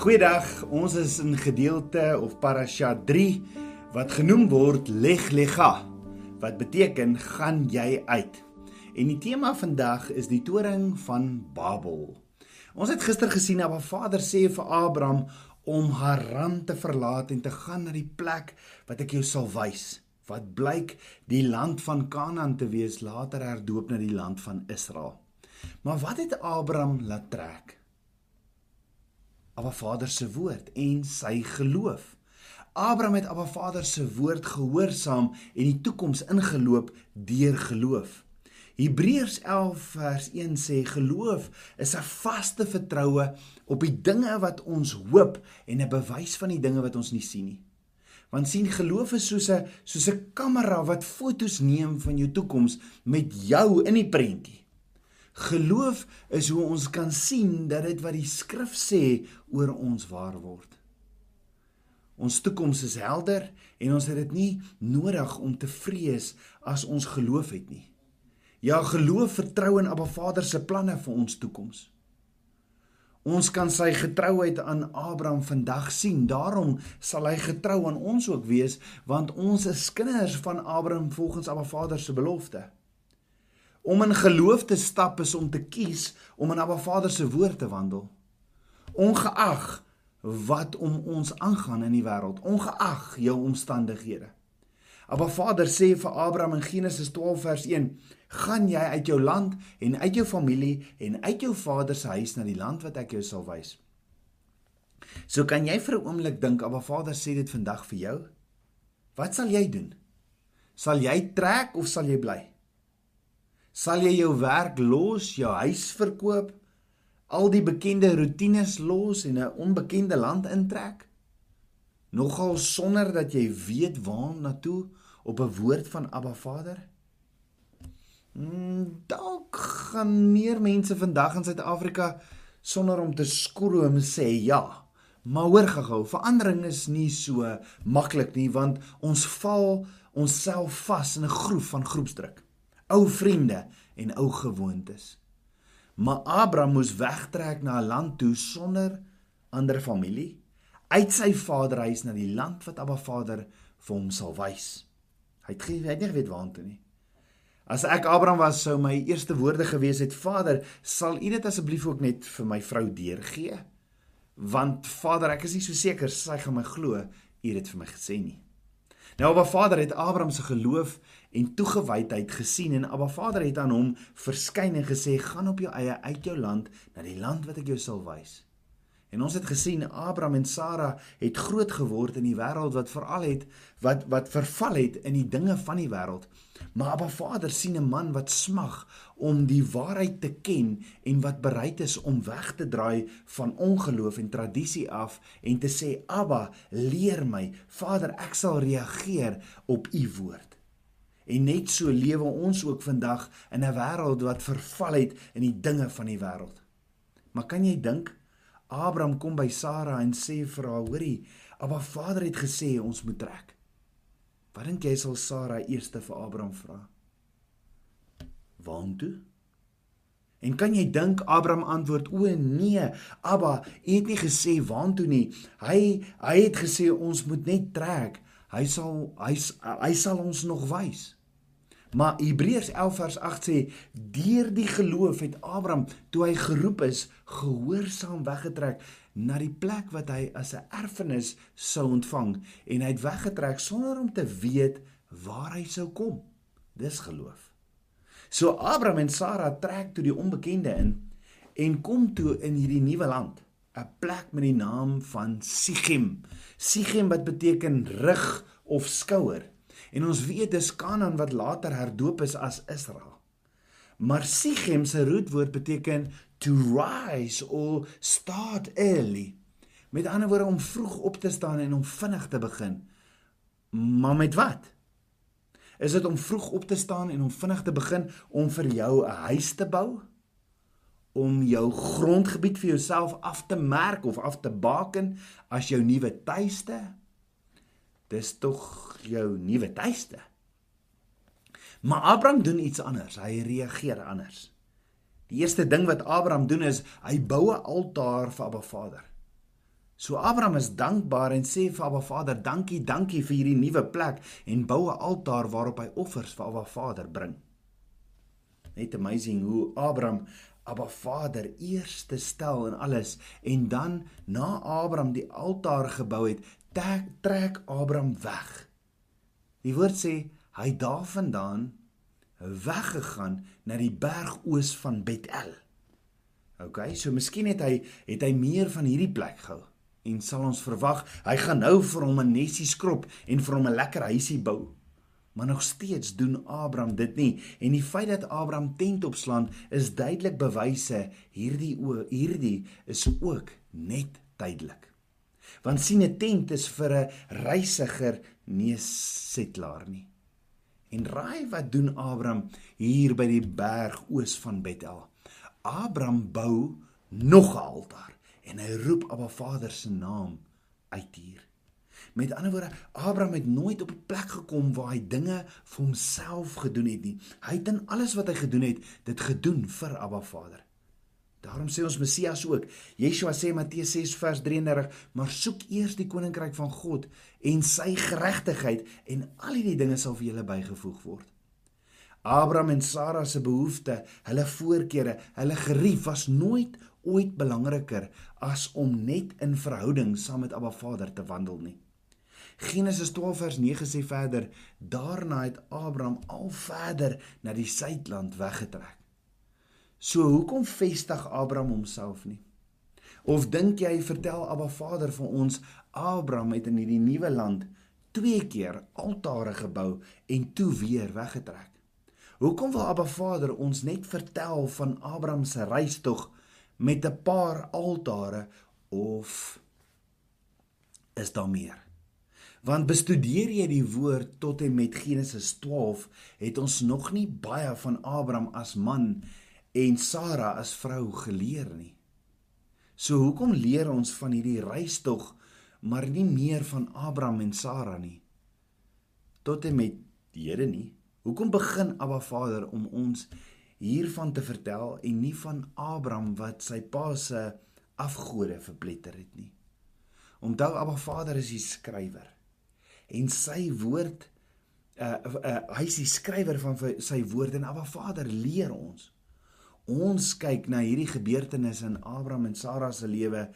Goeiedag. Ons is in gedeelte of parasha 3 wat genoem word Leg Lega wat beteken gaan jy uit. En die tema vandag is die toring van Babel. Ons het gister gesien dat Vader sê vir Abraham om Haran te verlaat en te gaan na die plek wat ek jou sal wys wat blyk die land van Kanaan te wees later herdoop na die land van Israel. Maar wat het Abraham laat trek? Abba Vader se woord en sy geloof. Abraham het Abba Vader se woord gehoorsaam en die toekoms ingeloop deur geloof. Hebreërs 11 vers 1 sê geloof is 'n vaste vertroue op die dinge wat ons hoop en 'n bewys van die dinge wat ons nie sien nie. Want sien geloof is soos 'n soos 'n kamera wat fotos neem van jou toekoms met jou in die prentjie. Geloof is hoe ons kan sien dat dit wat die skrif sê oor ons waar word. Ons toekoms is helder en ons het dit nie nodig om te vrees as ons geloof het nie. Ja, geloof vertrou in Abba Vader se planne vir ons toekoms. Ons kan sy getrouheid aan Abraham vandag sien. Daarom sal hy getrou aan ons ook wees want ons is kinders van Abraham volgens Abba Vader se belofte. Om in geloof te stap is om te kies om in Abba Vader se woord te wandel. Ongeag wat om ons aangaan in die wêreld, ongeag jou omstandighede. Abba Vader sê vir Abraham in Genesis 12 vers 1: "Gaan jy uit jou land en uit jou familie en uit jou vader se huis na die land wat ek jou sal wys." So kan jy vir 'n oomblik dink Abba Vader sê dit vandag vir jou? Wat sal jy doen? Sal jy trek of sal jy bly? Sal jy jou werk los, jou huis verkoop, al die bekende rotines los en 'n onbekende land intrek? Nogal sonder dat jy weet waarna toe op 'n woord van Abba Vader? Mm, dalk gaan meer mense vandag in Suid-Afrika sonder om te skroom sê ja. Maar hoor gehou, verandering is nie so maklik nie want ons val onsself vas in 'n groef van groepsdruk ou vriende en ou gewoontes. Maar Abraham moes wegtrek na 'n land toe sonder ander familie, uit sy vaderhuis na die land wat Abba Vader vir hom sal wys. Hy het geen weet nie weet waartoe nie. As ek Abraham was, sou my eerste woorde gewees het: Vader, sal U dit asseblief ook net vir my vrou deurgee? Want Vader, ek is nie so seker sy gaan my glo U het dit vir my gesê nie. Nou Abba Vader het Abraham se geloof en toegewydheid gesien en Abba Vader het aan hom verskyn en gesê gaan op jou eie uit jou land na die land wat ek jou sal wys. En ons het gesien Abraham en Sara het groot geword in die wêreld wat veral het wat wat verval het in die dinge van die wêreld. Maar Abba Vader sien 'n man wat smag om die waarheid te ken en wat bereid is om weg te draai van ongeloof en tradisie af en te sê Abba, leer my. Vader, ek sal reageer op u woord. En net so lewe ons ook vandag in 'n wêreld wat verval het in die dinge van die wêreld. Maar kan jy dink Abraham kom by Sara en sê vir haar: "Hoorie, Abba Vader het gesê ons moet trek." Wat dink jy sal Sara eers vir Abraham vra? Waartoe? En kan jy dink Abraham antwoord: "O nee, Abba, u het nie gesê waartoe nie. Hy hy het gesê ons moet net trek. Hy sal hy hy sal ons nog wys." Maar Hebreërs 11 vers 8 sê deur die geloof het Abraham toe hy geroep is gehoorsaam weggetrek na die plek wat hy as 'n erfenis sou ontvang en hy het weggetrek sonder om te weet waar hy sou kom. Dis geloof. So Abraham en Sara trek toe die onbekende in en kom toe in hierdie nuwe land, 'n plek met die naam van Sichem. Sichem wat beteken rug of skouer. En ons weet dis Kanaan wat later herdoop is as Israel. Maar Sichem se roetwoord beteken to rise or start early. Met ander woorde om vroeg op te staan en om vinnig te begin. Maar met wat? Is dit om vroeg op te staan en om vinnig te begin om vir jou 'n huis te bou? Om jou grondgebied vir jouself af te merk of af te baken as jou nuwe tuiste? Dis tog jou nuwe tuiste. Maar Abraham doen iets anders. Hy reageer anders. Die eerste ding wat Abraham doen is hy bou 'n altaar vir Abba Vader. So Abraham is dankbaar en sê vir Abba Vader, "Dankie, dankie vir hierdie nuwe plek" en bou 'n altaar waarop hy offers vir Abba Vader bring. Net amazing hoe Abraham Abba Vader eerste stel in alles en dan na Abraham die altaar gebou het, trek, trek Abraham weg. Die woord sê hy daarvandaan weggegaan na die berg oos van Bethel. OK, so miskien het hy het hy meer van hierdie plek gehou en sal ons verwag hy gaan nou vir hom 'n nesie skrob en vir hom 'n lekker huisie bou. Maar nog steeds doen Abraham dit nie en die feit dat Abraham tent opslaan is duidelik bewyse hierdie hierdie is ook net tydelik. Want sien 'n tent is vir 'n reisiger nie 'n setlaar nie. En raai wat doen Abraham hier by die berg oos van Bethel? Abraham bou nog 'n altaar en hy roep Abba Vader se naam uit hier. Met ander woorde, Abraham het nooit op 'n plek gekom waar hy dinge vir homself gedoen het nie. Hy het in alles wat hy gedoen het, dit gedoen vir Abba Vader. Daarom sê ons Messias ook. Yeshua sê Matteus 6 vers 33, maar soek eers die koninkryk van God en sy geregtigheid en al hierdie dinge sal vir julle bygevoeg word. Abraham en Sara se behoeftes, hulle voorkeure, hulle gerief was nooit ooit belangriker as om net in verhouding saam met Abba Vader te wandel nie. Genesis 12 vers 9 sê verder: Daarna het Abraham al verder na die suidland weggetrek. So hoekom vestig Abraham homself nie? Of dink jy vertel Abba Vader vir ons Abraham het in hierdie nuwe land twee keer altare gebou en toe weer weggetrek? Hoekom wil Abba Vader ons net vertel van Abraham se reistog met 'n paar altare of is daar meer? Want bestudeer jy die woord tot en met Genesis 12, het ons nog nie baie van Abraham as man en Sara as vrou geleer nie. So hoekom leer ons van hierdie reistog maar nie meer van Abraham en Sara nie? Tot en met die Here nie. Hoekom begin Abba Vader om ons hiervan te vertel en nie van Abraham wat sy pa se afgode verpletter het nie? Onthou Abba Vader is die skrywer en sy woord uh, uh hy is die skrywer van sy woord en Abba Vader leer ons. Ons kyk na hierdie gebeurtenisse in Abraham en Sara se lewe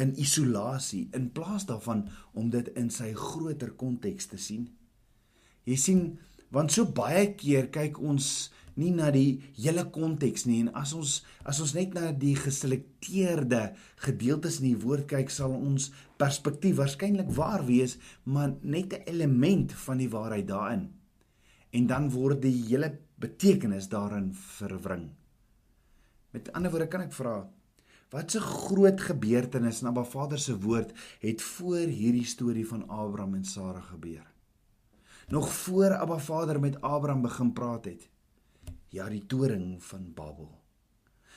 in isolasie in plaas daarvan om dit in sy groter konteks te sien. Jy sien, want so baie keer kyk ons nie na die hele konteks nie en as ons as ons net na die geselekteerde gedeeltes in die woord kyk sal ons perspektief waarskynlik waar wees maar net 'n element van die waarheid daarin en dan word die hele betekenis daarin verwring met ander woorde kan ek vra wat 'n groot gebeurtenis na Ba Vader se woord het voor hierdie storie van Abraham en Sara gebeur nog voor Abba Vader met Abraham begin praat het ja die toring van Babel.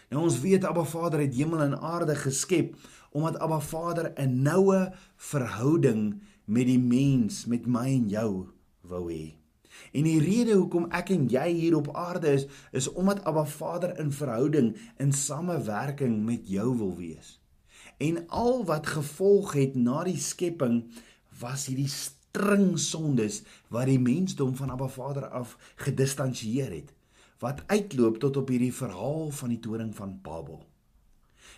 Nou ons weet Abba Vader het hemel en aarde geskep omdat Abba Vader 'n noue verhouding met die mens, met my en jou wou hê. En die rede hoekom ek en jy hier op aarde is, is omdat Abba Vader in verhouding, in samewerking met jou wil wees. En al wat gevolg het na die skepping was hierdie string sondes wat die mensdom van Abba Vader af gedistansieer het wat uitloop tot op hierdie verhaal van die toring van Babel.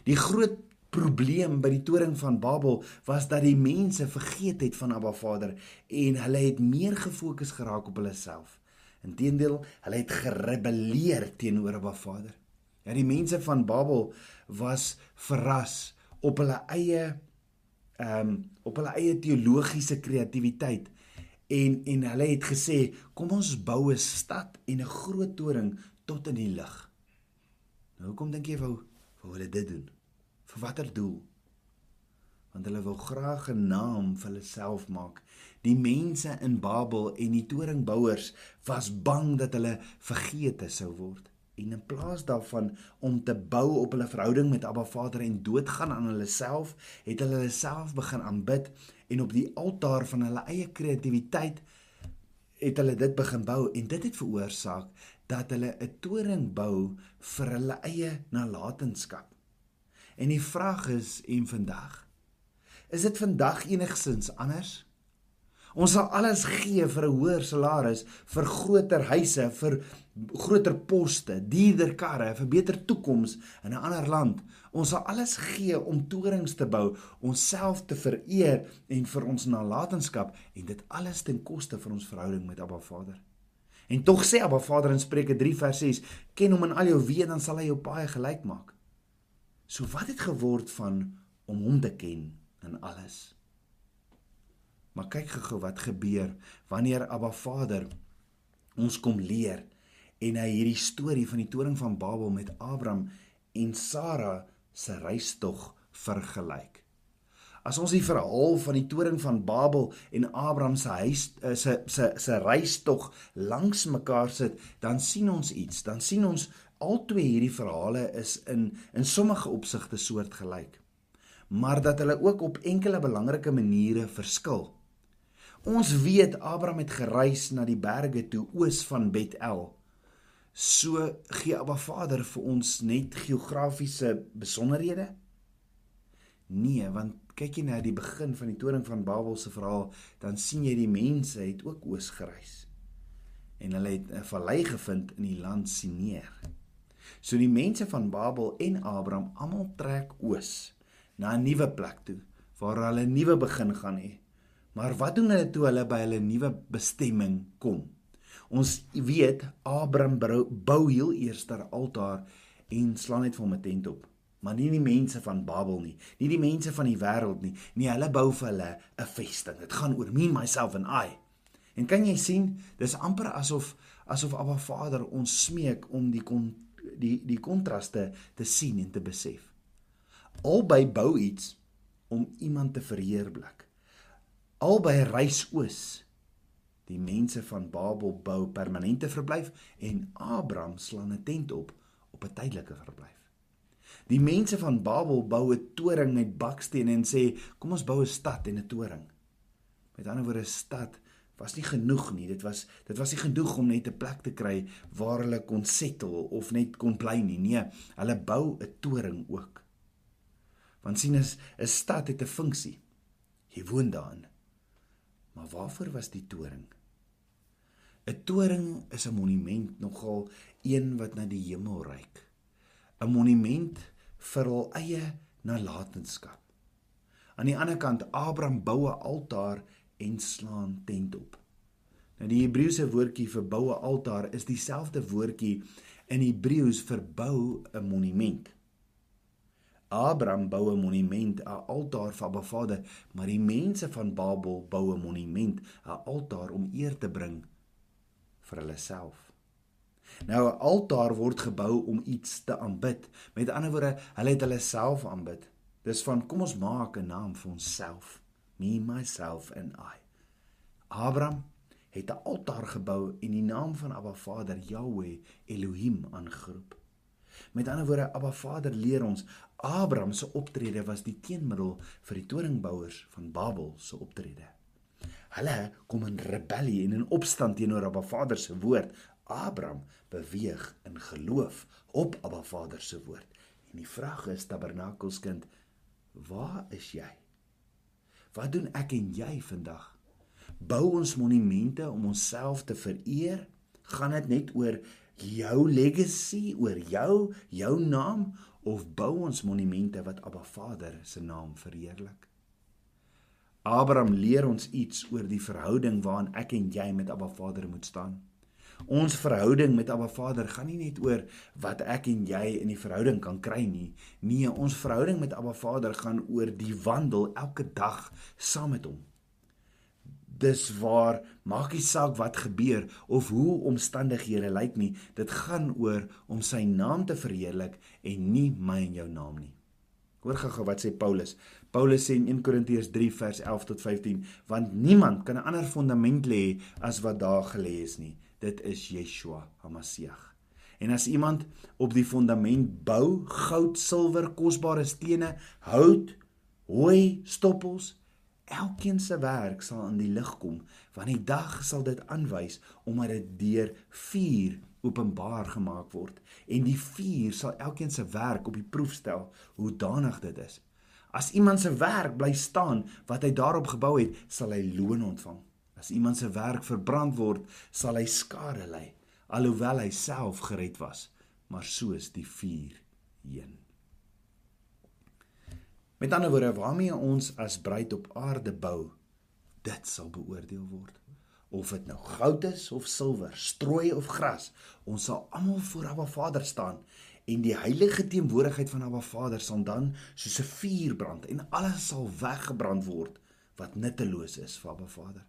Die groot probleem by die toring van Babel was dat die mense vergeet het van Abba Vader en hulle het meer gefokus geraak op hulle self. Inteendeel, hulle het gerebelleer teenoor Abba Vader. Ja, die mense van Babel was verras op hulle eie ehm um, op hulle eie teologiese kreatiwiteit en en hulle het gesê kom ons bou 'n stad en 'n groot toring tot in die lug. Nou hoekom dink jy wou wou hulle dit doen? Vir watter doel? Want hulle wou graag 'n naam vir hulle self maak. Die mense in Babel en die toringbouers was bang dat hulle vergeete sou word. En in plaas daarvan om te bou op hulle verhouding met Abba Vader en doodgaan aan hulle self, het hulle hulle self begin aanbid en op die altaar van hulle eie kreatiwiteit het hulle dit begin bou en dit het veroorsaak dat hulle 'n toring bou vir hulle eie nalatenskap. En die vraag is en vandag Is dit vandag enigsins anders? Ons sal alles gee vir 'n hoër salaris, vir groter huise, vir groter poste, duurder karre, vir beter toekoms in 'n ander land. Ons sal alles gee om torings te bou, onsself te vereer en vir ons nalatenskap en dit alles ten koste van ons verhouding met Abba Vader. En tog sê Abba Vader in Spreuke 3 vers 6: "Ken hom in al jou weë, dan sal hy jou paai gelyk maak." So wat het geword van om hom te ken in alles? Maar kyk gou wat gebeur wanneer Abba Vader ons kom leer en hy hierdie storie van die toring van Babel met Abraham en Sara se reistog vergelyk. As ons die verhaal van die toring van Babel en Abraham se huis eh, se se se reistog langs mekaar sit, dan sien ons iets. Dan sien ons albei hierdie verhale is in in sommige opsigte soortgelyk. Maar dat hulle ook op enkele belangrike maniere verskil. Ons weet Abraham het gereis na die berge toe oos van Bethel. So gee Abba Vader vir ons net geografiese besonderhede? Nee, want kyk jy na die begin van die toring van Babel se verhaal, dan sien jy die mense het ook oos gereis. En hulle het 'n vallei gevind in die land Sineer. So die mense van Babel en Abraham almal trek oos na 'n nuwe plek toe waar hulle 'n nuwe begin gaan hê. Maar wat doen hulle toe hulle by hulle nuwe bestemming kom? Ons weet Abraham bou heel eers 'n altaar en slaan net vir hom 'n tent op. Maar nie die mense van Babel nie, nie die mense van die wêreld nie. Nee, hulle bou vir hulle 'n vesting. Dit gaan oor me, myself and I. En kan jy sien, dis amper asof asof Abba Vader ons smeek om die kon, die die kontraste te sien en te besef. Albei bou iets om iemand te verheerlik albei reis oos. Die mense van Babel bou permanente verblyf en Abraham slaan 'n tent op op 'n tydelike verblyf. Die mense van Babel bou 'n toring met bakstene en sê kom ons bou 'n stad en 'n toring. Met ander woorde 'n stad was nie genoeg nie. Dit was dit was nie genoeg om net 'n plek te kry waar hulle kon settle of net kon bly nie. Nee, hulle bou 'n toring ook. Want sien as 'n stad het 'n funksie. Jy woon daarin. Maar waarvoor was die toring? 'n Toring is 'n monument nogal een wat na die hemel reik. 'n Monument vir hul eie nalatenskap. Aan die ander kant Abraham bou 'n altaar en slaan tent op. Nou die Hebreëse woordjie vir boue altaar is dieselfde woordjie in Hebreëus vir bou 'n monument. Abraham bou 'n monument, 'n altaar vir Abba Vader, maar die mense van Babel bou 'n monument, 'n altaar om eer te bring vir hulle self. Nou 'n altaar word gebou om iets te aanbid. Met ander woorde, hulle het hulle self aanbid. Dis van kom ons maak 'n naam vir onsself. Me myself and I. Abraham het 'n altaar gebou en die naam van Abba Vader Yahweh Elohim aangeroep. Met ander woorde, Abba Vader leer ons Abraham se optrede was die teenmiddel vir die toringbouers van Babel se optrede. Hulle kom in rebellie en in opstand teenoor Abba Vader se woord. Abraham beweeg in geloof op Abba Vader se woord. En die vraag is tabernakelskind, waar is jy? Wat doen ek en jy vandag? Bou ons monumente om onsself te vereer? Gaan dit net oor jou legacy, oor jou, jou naam of bou ons monumente wat Abba Vader se naam verheerlik? Abraham leer ons iets oor die verhouding waarin ek en jy met Abba Vader moet staan. Ons verhouding met Abba Vader gaan nie net oor wat ek en jy in die verhouding kan kry nie. Nee, ons verhouding met Abba Vader gaan oor die wandel elke dag saam met hom. Dis waar maak nie saak wat gebeur of hoe omstandighede lyk nie dit gaan oor om sy naam te verheerlik en nie my en jou naam nie. Hoor gou wat sê Paulus. Paulus sê in 1 Korintiërs 3 vers 11 tot 15 want niemand kan 'n ander fondament lê as wat daar gelê is nie dit is Yeshua HaMashiach En as iemand op die fondament bou, goud, silwer, kosbare stene, hout, hooi, stoppels, Elkeen se werk sal aan die lig kom, want die dag sal dit aanwys omdat dit deur vuur openbaar gemaak word en die vuur sal elkeen se werk op die proef stel hoe danig dit is. As iemand se werk bly staan wat hy daarop gebou het, sal hy loon ontvang. As iemand se werk verbrand word, sal hy skade ly, alhoewel hy self gered was, maar soos die vuur heen. Met ander woorde, waarmee ons as bruid op aarde bou, dit sal beoordeel word. Of dit nou goud is of silwer, strooi of gras, ons sal almal voor Abba Vader staan en die heilige teenwoordigheid van Abba Vader sal dan soos 'n vuur brand en alles sal weggebrand word wat nutteloos is vir Abba Vader.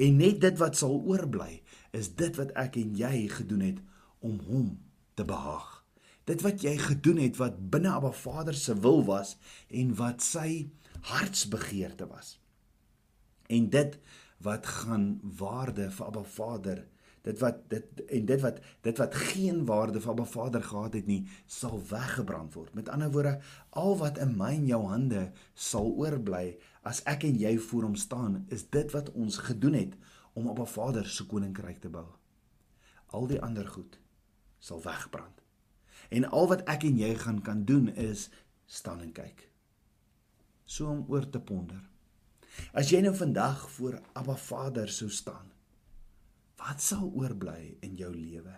En net dit wat sal oorbly, is dit wat ek en jy gedoen het om hom te behaag. Dit wat jy gedoen het wat binne Abba Vader se wil was en wat sy hartsbegeerte was. En dit wat gaan waarde vir Abba Vader dit wat dit en dit wat dit wat geen waarde vir Abba Vader gehad het nie sal weggebrand word met ander woorde al wat in my en jou hande sal oorbly as ek en jy voor hom staan is dit wat ons gedoen het om Abba Vader se koninkryk te bou. Al die ander goed sal wegbrand. En al wat ek en jy gaan kan doen is staan en kyk. So om oor te ponder. As jy nou vandag voor Abba Vader sou staan, wat sal oorbly in jou lewe?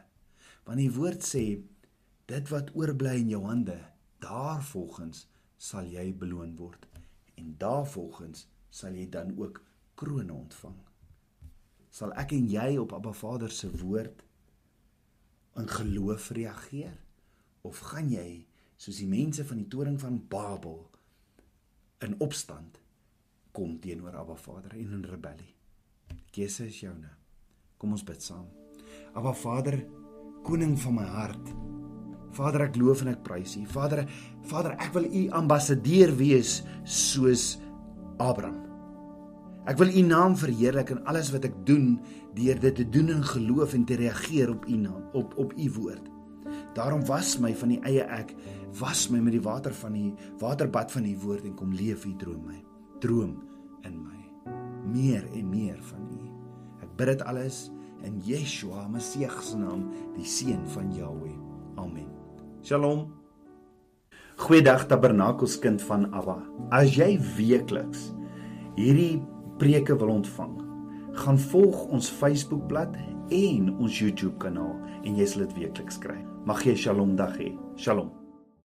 Want die woord sê dit wat oorbly in jou hande, daarvolgens sal jy beloon word en daarvolgens sal jy dan ook krone ontvang. Sal ek en jy op Abba Vader se woord in geloof reageer of gaan jy soos die mense van die toring van Babel in opstand kom teenoor Abba Vader en in rebellie. Keuse is joune. Kom ons bid saam. Abba Vader, koning van my hart. Vader, ek loof en ek prys U. Vader, Vader, ek wil U ambassadeur wees soos Abraham. Ek wil U naam verheerlik in alles wat ek doen deur dit te doen in geloof en te reageer op U naam, op op U woord. Daarom was my van die eie ek, was my met die water van die waterbad van U woord en kom leef U droom my droom in my meer en meer van U. Ek bid dit alles in Yeshua Messie se naam, die seun van Jahweh. Amen. Shalom. Goeiedag Tabernakels kind van Abba. As jy weekliks hierdie preke wil ontvang, gaan volg ons Facebookblad en ons YouTube kanaal en jy sal dit weekliks kry. Mag jy Shalom dag hê. Shalom.